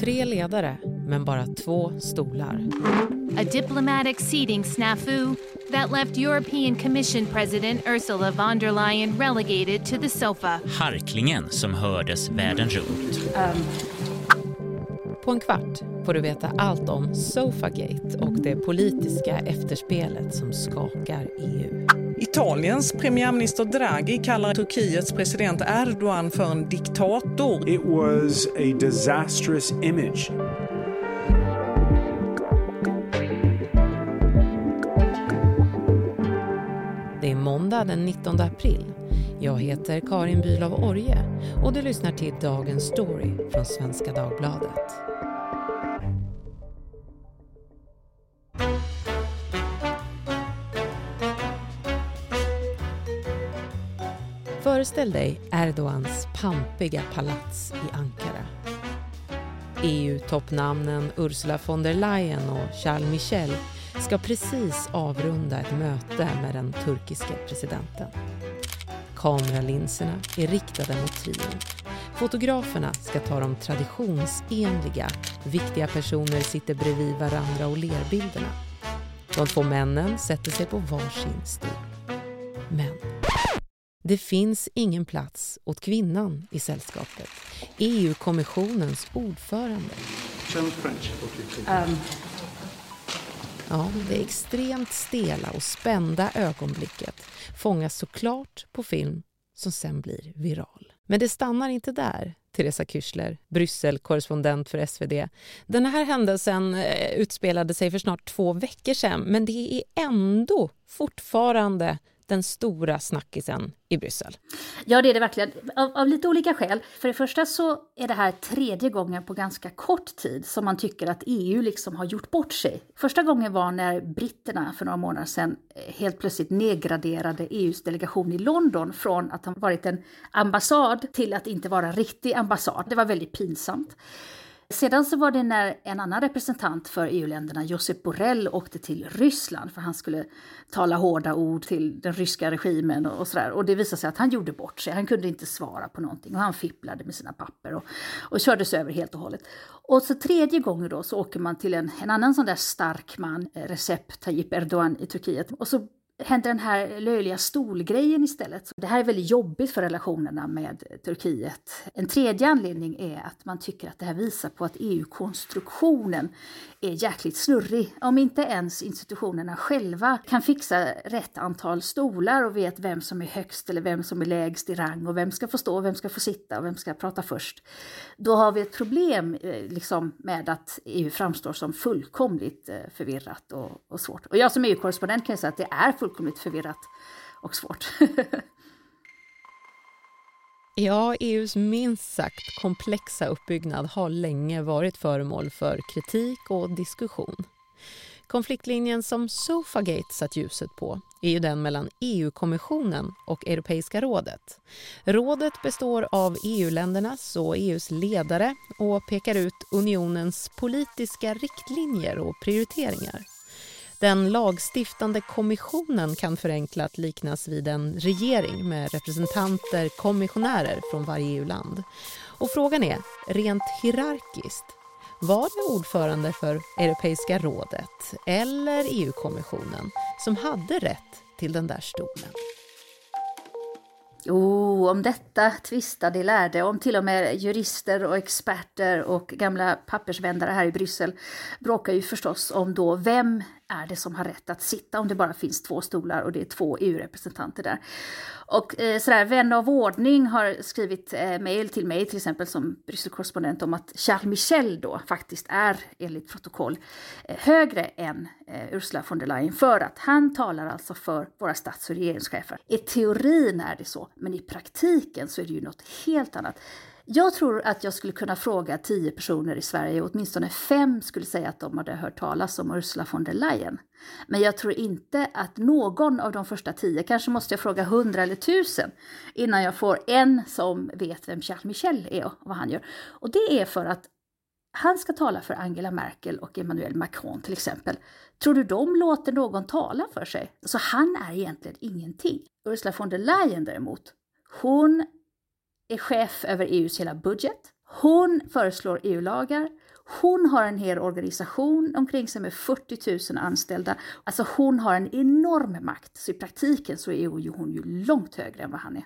Tre ledare, men bara två stolar. A diplomatic seating snafu that left European Commission President Ursula von der Leyen relegated to the sofa. Harklingen som hördes världen runt. Um. På en kvart får du veta allt om Sofagate och det politiska efterspelet som skakar EU. Italiens premiärminister Draghi kallar Turkiets president Erdogan för en diktator. It was a disastrous image. Det är måndag den 19 april. Jag heter Karin Bülow Orje och du lyssnar till Dagens Story från Svenska Dagbladet. Föreställ dig Erdogans pampiga palats i Ankara. EU-toppnamnen Ursula von der Leyen och Charles Michel ska precis avrunda ett möte med den turkiske presidenten. Kameralinserna är riktade mot trion. Fotograferna ska ta de traditionsenliga, viktiga personer sitter bredvid varandra och ler bilderna. De två männen sätter sig på varsin stol. Det finns ingen plats åt kvinnan i sällskapet. EU-kommissionens ordförande. Um. Ja, det extremt stela och spända ögonblicket fångas såklart på film som sen blir viral. Men det stannar inte där. Teresa Küchler, Bryssel-korrespondent för SvD. Den här händelsen eh, utspelade sig för snart två veckor sedan men det är ändå fortfarande den stora snackisen i Bryssel? Ja, det är det verkligen. Av, av, lite olika skäl. För det första så är det här tredje gången på ganska kort tid som man tycker att EU liksom har gjort bort sig. Första gången var när britterna för några månader sedan eh, helt plötsligt nedgraderade EUs delegation i London från att ha varit en ambassad till att inte vara en riktig ambassad. Det var väldigt pinsamt. Sedan så var det när en annan representant för EU-länderna, Josep Borrell, åkte till Ryssland för han skulle tala hårda ord till den ryska regimen och, sådär. Och det visade sig att han gjorde bort sig. Han kunde inte svara på någonting och han fipplade med sina papper och, och kördes över helt och hållet. Och så tredje gången då så åker man till en, en annan sån där stark man, eh, Recep Tayyip Erdogan i Turkiet. Och så händer den här löjliga stolgrejen istället. Det här är väldigt jobbigt för relationerna med Turkiet. En tredje anledning är att man tycker att det här visar på att EU-konstruktionen är jäkligt snurrig. Om inte ens institutionerna själva kan fixa rätt antal stolar och vet vem som är högst eller vem som är lägst i rang och vem ska få stå, vem ska få sitta och vem ska prata först. Då har vi ett problem eh, liksom, med att EU framstår som fullkomligt eh, förvirrat och, och svårt. Och jag som EU-korrespondent kan säga att det är fullkomligt fullkomligt förvirrat och svårt. Ja, EUs minst sagt komplexa uppbyggnad har länge varit föremål för kritik och diskussion. Konfliktlinjen som Sofagate satt ljuset på är ju den mellan EU-kommissionen och Europeiska rådet. Rådet består av EU-ländernas och EUs ledare och pekar ut unionens politiska riktlinjer och prioriteringar. Den lagstiftande kommissionen kan förenklat liknas vid en regering med representanter, kommissionärer från varje EU-land. Och frågan är, rent hierarkiskt, var det ordförande för Europeiska rådet eller EU-kommissionen som hade rätt till den där stolen? Oh, om detta tvistade de lärde, om till och med jurister och experter och gamla pappersvändare här i Bryssel bråkar ju förstås om då vem är det som har rätt att sitta om det bara finns två stolar och det är två EU-representanter där. Och eh, sådär, vän av ordning har skrivit eh, mejl till mig till exempel som Brysselkorrespondent om att Charles Michel då faktiskt är enligt protokoll eh, högre än eh, Ursula von der Leyen för att han talar alltså för våra stats och regeringschefer. I teorin är det så, men i praktiken så är det ju något helt annat. Jag tror att jag skulle kunna fråga tio personer i Sverige och åtminstone fem skulle säga att de hade hört talas om Ursula von der Leyen. Men jag tror inte att någon av de första tio, kanske måste jag fråga hundra eller tusen innan jag får en som vet vem Charles Michel är och vad han gör. Och det är för att han ska tala för Angela Merkel och Emmanuel Macron till exempel. Tror du de låter någon tala för sig? Så han är egentligen ingenting. Ursula von der Leyen däremot, hon är chef över EUs hela budget. Hon föreslår EU-lagar. Hon har en hel organisation omkring sig med 40 000 anställda. Alltså hon har en enorm makt, så i praktiken så är hon ju långt högre än vad han är.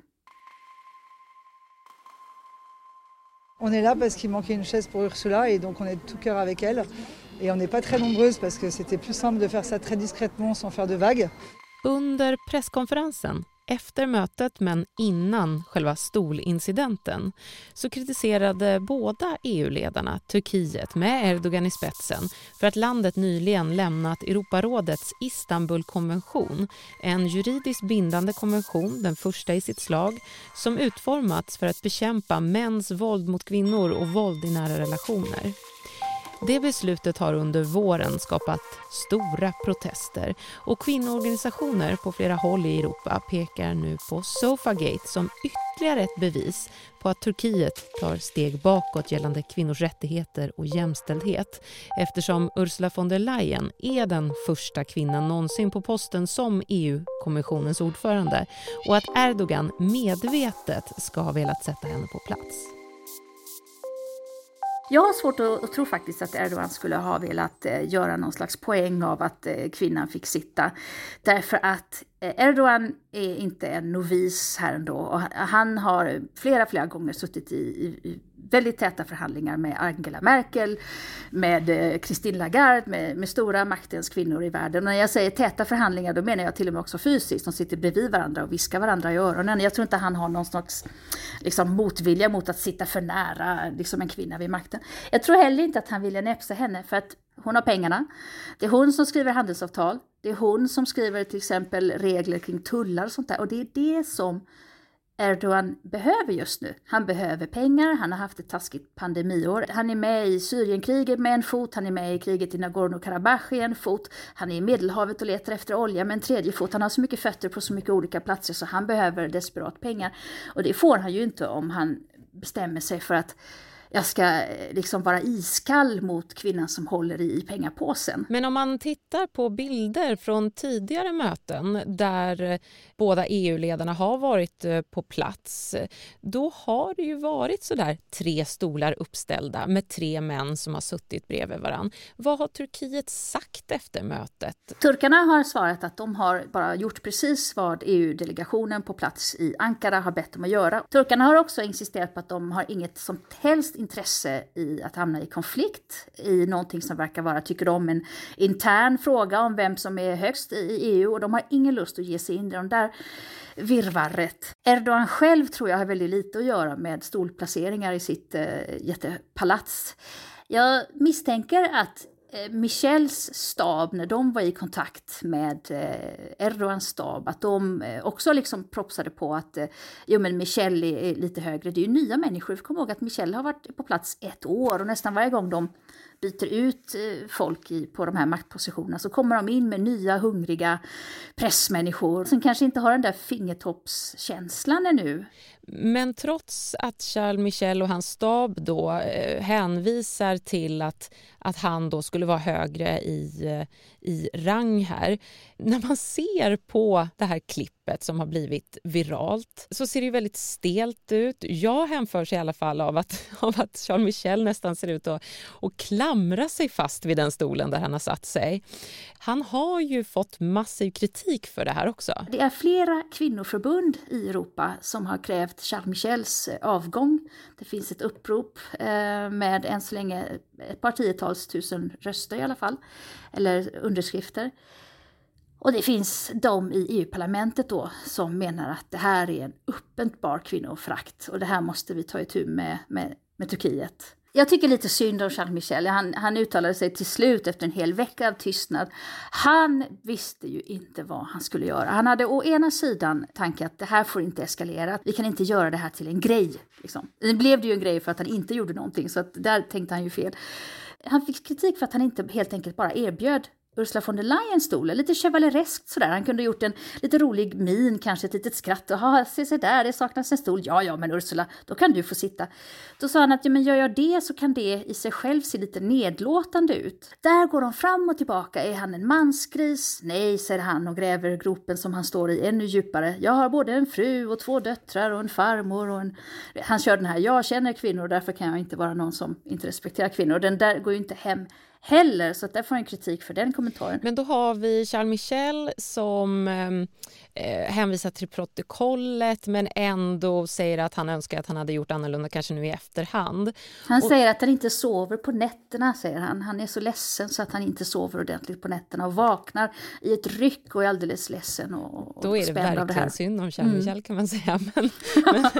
On est là parce qu'il manquait une chaise pour Ursula et donc on est de tout cœur avec elle. Et on n'est pas très nombreuses parce que c'était plus simple de faire ça très discrètement sans faire de vagues. Under presskonferensen efter mötet, men innan själva stolincidenten, så kritiserade båda EU-ledarna Turkiet med Erdogan i spetsen för att landet nyligen lämnat Europarådets Istanbulkonvention, en juridiskt bindande konvention, den första i sitt slag, som utformats för att bekämpa mäns våld mot kvinnor och våld i nära relationer. Det beslutet har under våren skapat stora protester och kvinnoorganisationer på flera håll i Europa pekar nu på Sofagate som ytterligare ett bevis på att Turkiet tar steg bakåt gällande kvinnors rättigheter och jämställdhet eftersom Ursula von der Leyen är den första kvinnan någonsin på posten som EU-kommissionens ordförande och att Erdogan medvetet ska ha velat sätta henne på plats. Jag har svårt att, att tro faktiskt att Erdogan skulle ha velat eh, göra någon slags poäng av att eh, kvinnan fick sitta. Därför att eh, Erdogan är inte en novis här ändå. Och han har flera, flera gånger suttit i, i väldigt täta förhandlingar med Angela Merkel, med eh, Christine Lagarde, med, med stora maktens kvinnor i världen. Och när jag säger täta förhandlingar då menar jag till och med också fysiskt. De sitter bredvid varandra och viskar varandra i öronen. Jag tror inte han har någon slags liksom, motvilja mot att sitta för nära liksom, en kvinna vid makten. Jag tror heller inte att han vill näpsa henne för att hon har pengarna. Det är hon som skriver handelsavtal. Det är hon som skriver till exempel regler kring tullar och sånt där. Och det är det som Erdogan behöver just nu. Han behöver pengar, han har haft ett taskigt pandemiår. Han är med i Syrienkriget med en fot, han är med i kriget i Nagorno-Karabach i en fot. Han är i Medelhavet och letar efter olja med en tredje fot. Han har så mycket fötter på så mycket olika platser så han behöver desperat pengar. Och det får han ju inte om han bestämmer sig för att jag ska eh, liksom vara iskall mot kvinnan som håller i pengapåsen. Men om man tittar på bilder från tidigare möten där eh, båda EU-ledarna har varit eh, på plats, då har det ju varit sådär tre stolar uppställda med tre män som har suttit bredvid varann. Vad har Turkiet sagt efter mötet? Turkarna har svarat att de har bara gjort precis vad EU-delegationen på plats i Ankara har bett dem att göra. Turkarna har också insisterat på att de har inget som helst intresse i att hamna i konflikt i någonting som verkar vara, tycker de, en intern fråga om vem som är högst i EU och de har ingen lust att ge sig in i de där virvarret. Erdogan själv tror jag har väldigt lite att göra med stolplaceringar i sitt eh, jättepalats. Jag misstänker att Eh, Michels stab, när de var i kontakt med eh, Erdogans stab, att de eh, också liksom propsade på att jo men Michel är lite högre. Det är ju nya människor. Kom ihåg att Michel har varit på plats ett år och nästan varje gång de byter ut folk i, på de här maktpositionerna så kommer de in med nya hungriga pressmänniskor som kanske inte har den där fingertoppskänslan ännu. Men trots att Charles Michel och hans stab då eh, hänvisar till att att han då skulle vara högre i, eh, i rang här. När man ser på det här klippet som har blivit viralt så ser det väldigt stelt ut. Jag hänförs i alla fall av att, av att Charles Michel nästan ser ut att, att klamra sig fast vid den stolen där han har satt sig. Han har ju fått massiv kritik för det här också. Det är flera kvinnoförbund i Europa som har krävt Charles Michels eh, avgång. Det finns ett upprop eh, med än så länge ett par tiotals tusen röster i alla fall, eller underskrifter. Och det finns de i EU-parlamentet då som menar att det här är en uppenbar kvinnofrakt och det här måste vi ta itu med, med, med Turkiet. Jag tycker lite synd om Charles Michel. Han, han uttalade sig till slut efter en hel vecka av tystnad. Han visste ju inte vad han skulle göra. Han hade å ena sidan tanken att det här får inte eskalera. Vi kan inte göra det här till en grej. Liksom. Det blev det ju en grej för att han inte gjorde någonting, så att där tänkte han ju fel. Han fick kritik för att han inte helt enkelt bara erbjöd Ursula von der Leyen stol, lite chevalereskt sådär. Han kunde gjort en lite rolig min, kanske ett litet skratt. Jaha, se, se där, det saknas en stol. Ja, ja, men Ursula, då kan du få sitta. Då sa han att ja, men gör jag det så kan det i sig själv se lite nedlåtande ut. Där går de fram och tillbaka. Är han en mansgris? Nej, säger han och gräver gropen som han står i ännu djupare. Jag har både en fru och två döttrar och en farmor och en... Han kör den här, jag känner kvinnor och därför kan jag inte vara någon som inte respekterar kvinnor. Den där går ju inte hem heller, så att där får han kritik för den kommentaren. Men då har vi Charles Michel som ehm, eh, hänvisar till protokollet men ändå säger att han önskar att han hade gjort annorlunda, kanske nu i efterhand. Han och, säger att han inte sover på nätterna, säger han. Han är så ledsen så att han inte sover ordentligt på nätterna och vaknar i ett ryck och är alldeles ledsen och, och Då är det verkligen det synd om Charles mm. Michel kan man säga. Men, men,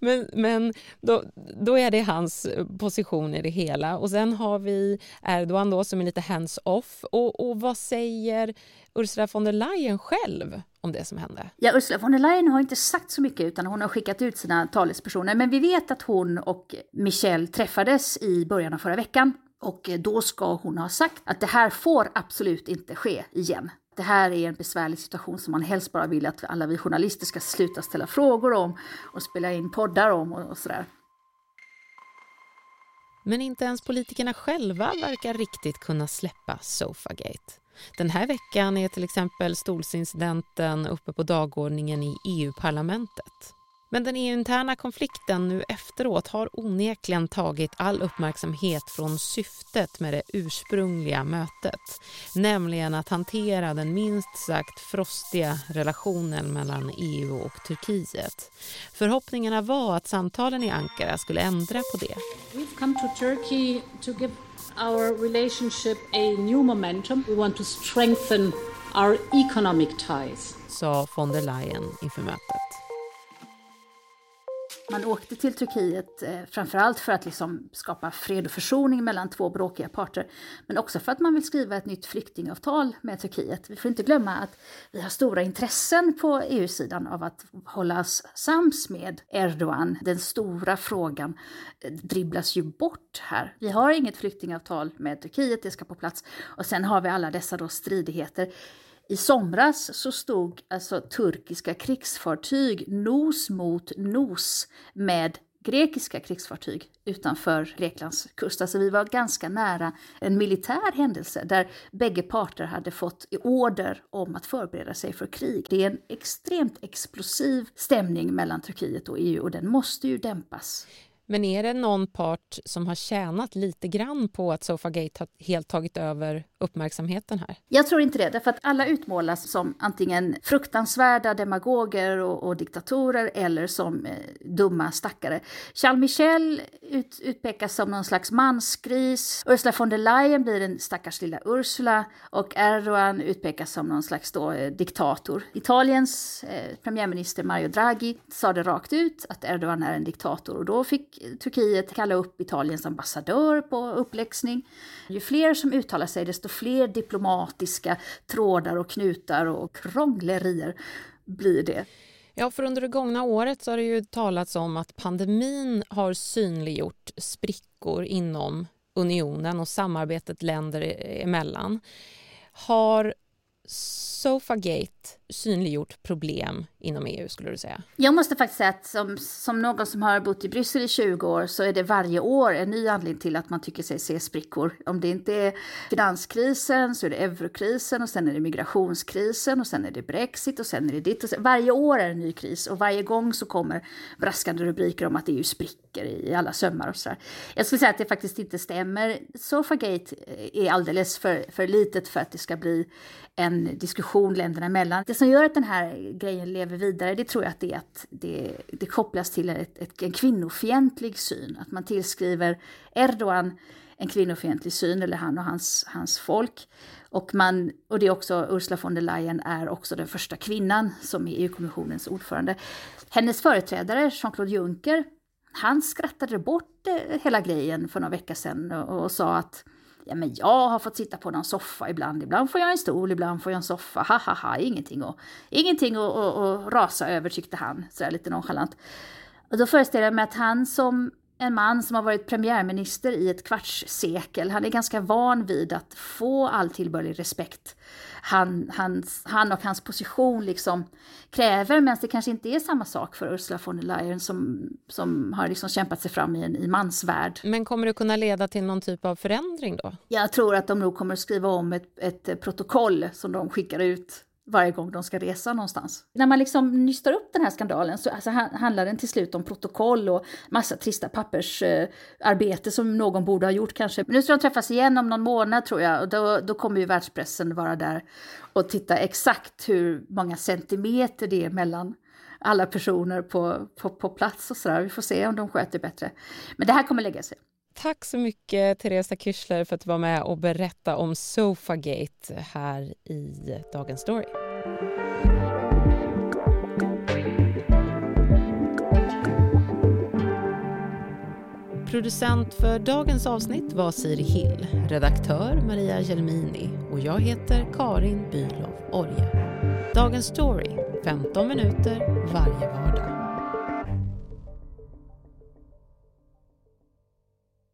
men, men då, då är det hans position i det hela. Och sen har vi Erdogan då som är lite hands-off. Och, och vad säger Ursula von der Leyen själv om det som hände? Ja, Ursula von der Leyen har inte sagt så mycket utan hon har skickat ut sina talespersoner. Men vi vet att hon och Michel träffades i början av förra veckan. Och då ska hon ha sagt att det här får absolut inte ske igen. Det här är en besvärlig situation som man helst bara vill att alla vi journalister ska sluta ställa frågor om och spela in poddar om och, och sådär. Men inte ens politikerna själva verkar riktigt kunna släppa Sofagate. Den här veckan är till exempel stolsincidenten uppe på dagordningen i EU-parlamentet. Men den EU-interna konflikten nu efteråt har onekligen tagit all uppmärksamhet från syftet med det ursprungliga mötet. Nämligen att hantera den minst sagt frostiga relationen mellan EU och Turkiet. Förhoppningarna var att samtalen i Ankara skulle ändra på det. We've come to Turkey to give our relationship a new momentum. We want to strengthen our economic ties. Sa von der Leyen inför mötet. Man åkte till Turkiet eh, framförallt för att liksom skapa fred och försoning mellan två bråkiga parter, men också för att man vill skriva ett nytt flyktingavtal med Turkiet. Vi får inte glömma att vi har stora intressen på EU-sidan av att hålla oss sams med Erdogan. Den stora frågan eh, dribblas ju bort här. Vi har inget flyktingavtal med Turkiet, det ska på plats. Och sen har vi alla dessa då stridigheter i somras så stod alltså turkiska krigsfartyg nos mot nos med grekiska krigsfartyg utanför Greklands kust. Alltså vi var ganska nära en militär händelse där bägge parter hade fått order om att förbereda sig för krig. Det är en extremt explosiv stämning mellan Turkiet och EU och den måste ju dämpas. Men är det någon part som har tjänat lite grann på att Sofagate har helt tagit över uppmärksamheten här? Jag tror inte det, därför att alla utmålas som antingen fruktansvärda demagoger och, och diktatorer eller som eh, dumma stackare. Charles Michel ut, utpekas som någon slags mansgris, Ursula von der Leyen blir en stackars lilla Ursula och Erdogan utpekas som någon slags då, eh, diktator. Italiens eh, premiärminister Mario Draghi sa det rakt ut att Erdogan är en diktator och då fick Turkiet kalla upp Italiens ambassadör på uppläxning. Ju fler som uttalar sig, desto fler diplomatiska trådar och knutar och krånglerier blir det. Ja, för under det gångna året så har det ju talats om att pandemin har synliggjort sprickor inom unionen och samarbetet länder emellan. Har Sofagate synliggjort problem inom EU skulle du säga? Jag måste faktiskt säga att som, som någon som har bott i Bryssel i 20 år så är det varje år en ny anledning till att man tycker sig se sprickor. Om det inte är finanskrisen så är det eurokrisen och sen är det migrationskrisen och sen är det Brexit och sen är det ditt och sen. Varje år är det en ny kris och varje gång så kommer braskande rubriker om att EU spricker i alla sömmar och sådär. Jag skulle säga att det faktiskt inte stämmer. Sofagate eh, är alldeles för, för litet för att det ska bli en diskussion länderna emellan. Det som gör att den här grejen lever vidare, det tror jag att det är att det, det kopplas till ett, ett, en kvinnofientlig syn. Att man tillskriver Erdogan en kvinnofientlig syn, eller han och hans, hans folk. Och, man, och det är också, Ursula von der Leyen är också den första kvinnan som är EU-kommissionens ordförande. Hennes företrädare, Jean-Claude Juncker, han skrattade bort eh, hela grejen för några veckor sedan och, och sa att ja men jag har fått sitta på någon soffa ibland, ibland får jag en stol, ibland får jag en soffa, ha ha ha, ingenting, att, ingenting att, att, att rasa över tyckte han, sådär lite nonchalant. Och då föreställer jag mig att han som en man som har varit premiärminister i ett kvartssekel. Han är ganska van vid att få all tillbörlig respekt. Han, hans, han och hans position liksom kräver, men det kanske inte är samma sak för Ursula von der Leyen som, som har liksom kämpat sig fram i en i mansvärld. Men kommer det kunna leda till någon typ av förändring då? Jag tror att de nog kommer att skriva om ett, ett protokoll som de skickar ut varje gång de ska resa någonstans. När man liksom nystar upp den här skandalen så alltså, handlar den till slut om protokoll och massa trista pappersarbete eh, som någon borde ha gjort kanske. Men nu ska de träffas igen om någon månad tror jag och då, då kommer ju världspressen vara där och titta exakt hur många centimeter det är mellan alla personer på, på, på plats och sådär. Vi får se om de sköter bättre. Men det här kommer lägga sig. Tack så mycket, Teresa Kyschler, för att du var med och berättade om Sofagate här i Dagens Story. Producent för dagens avsnitt var Siri Hill, redaktör Maria Gelmini och jag heter Karin Bülow Orje. Dagens Story, 15 minuter varje vardag.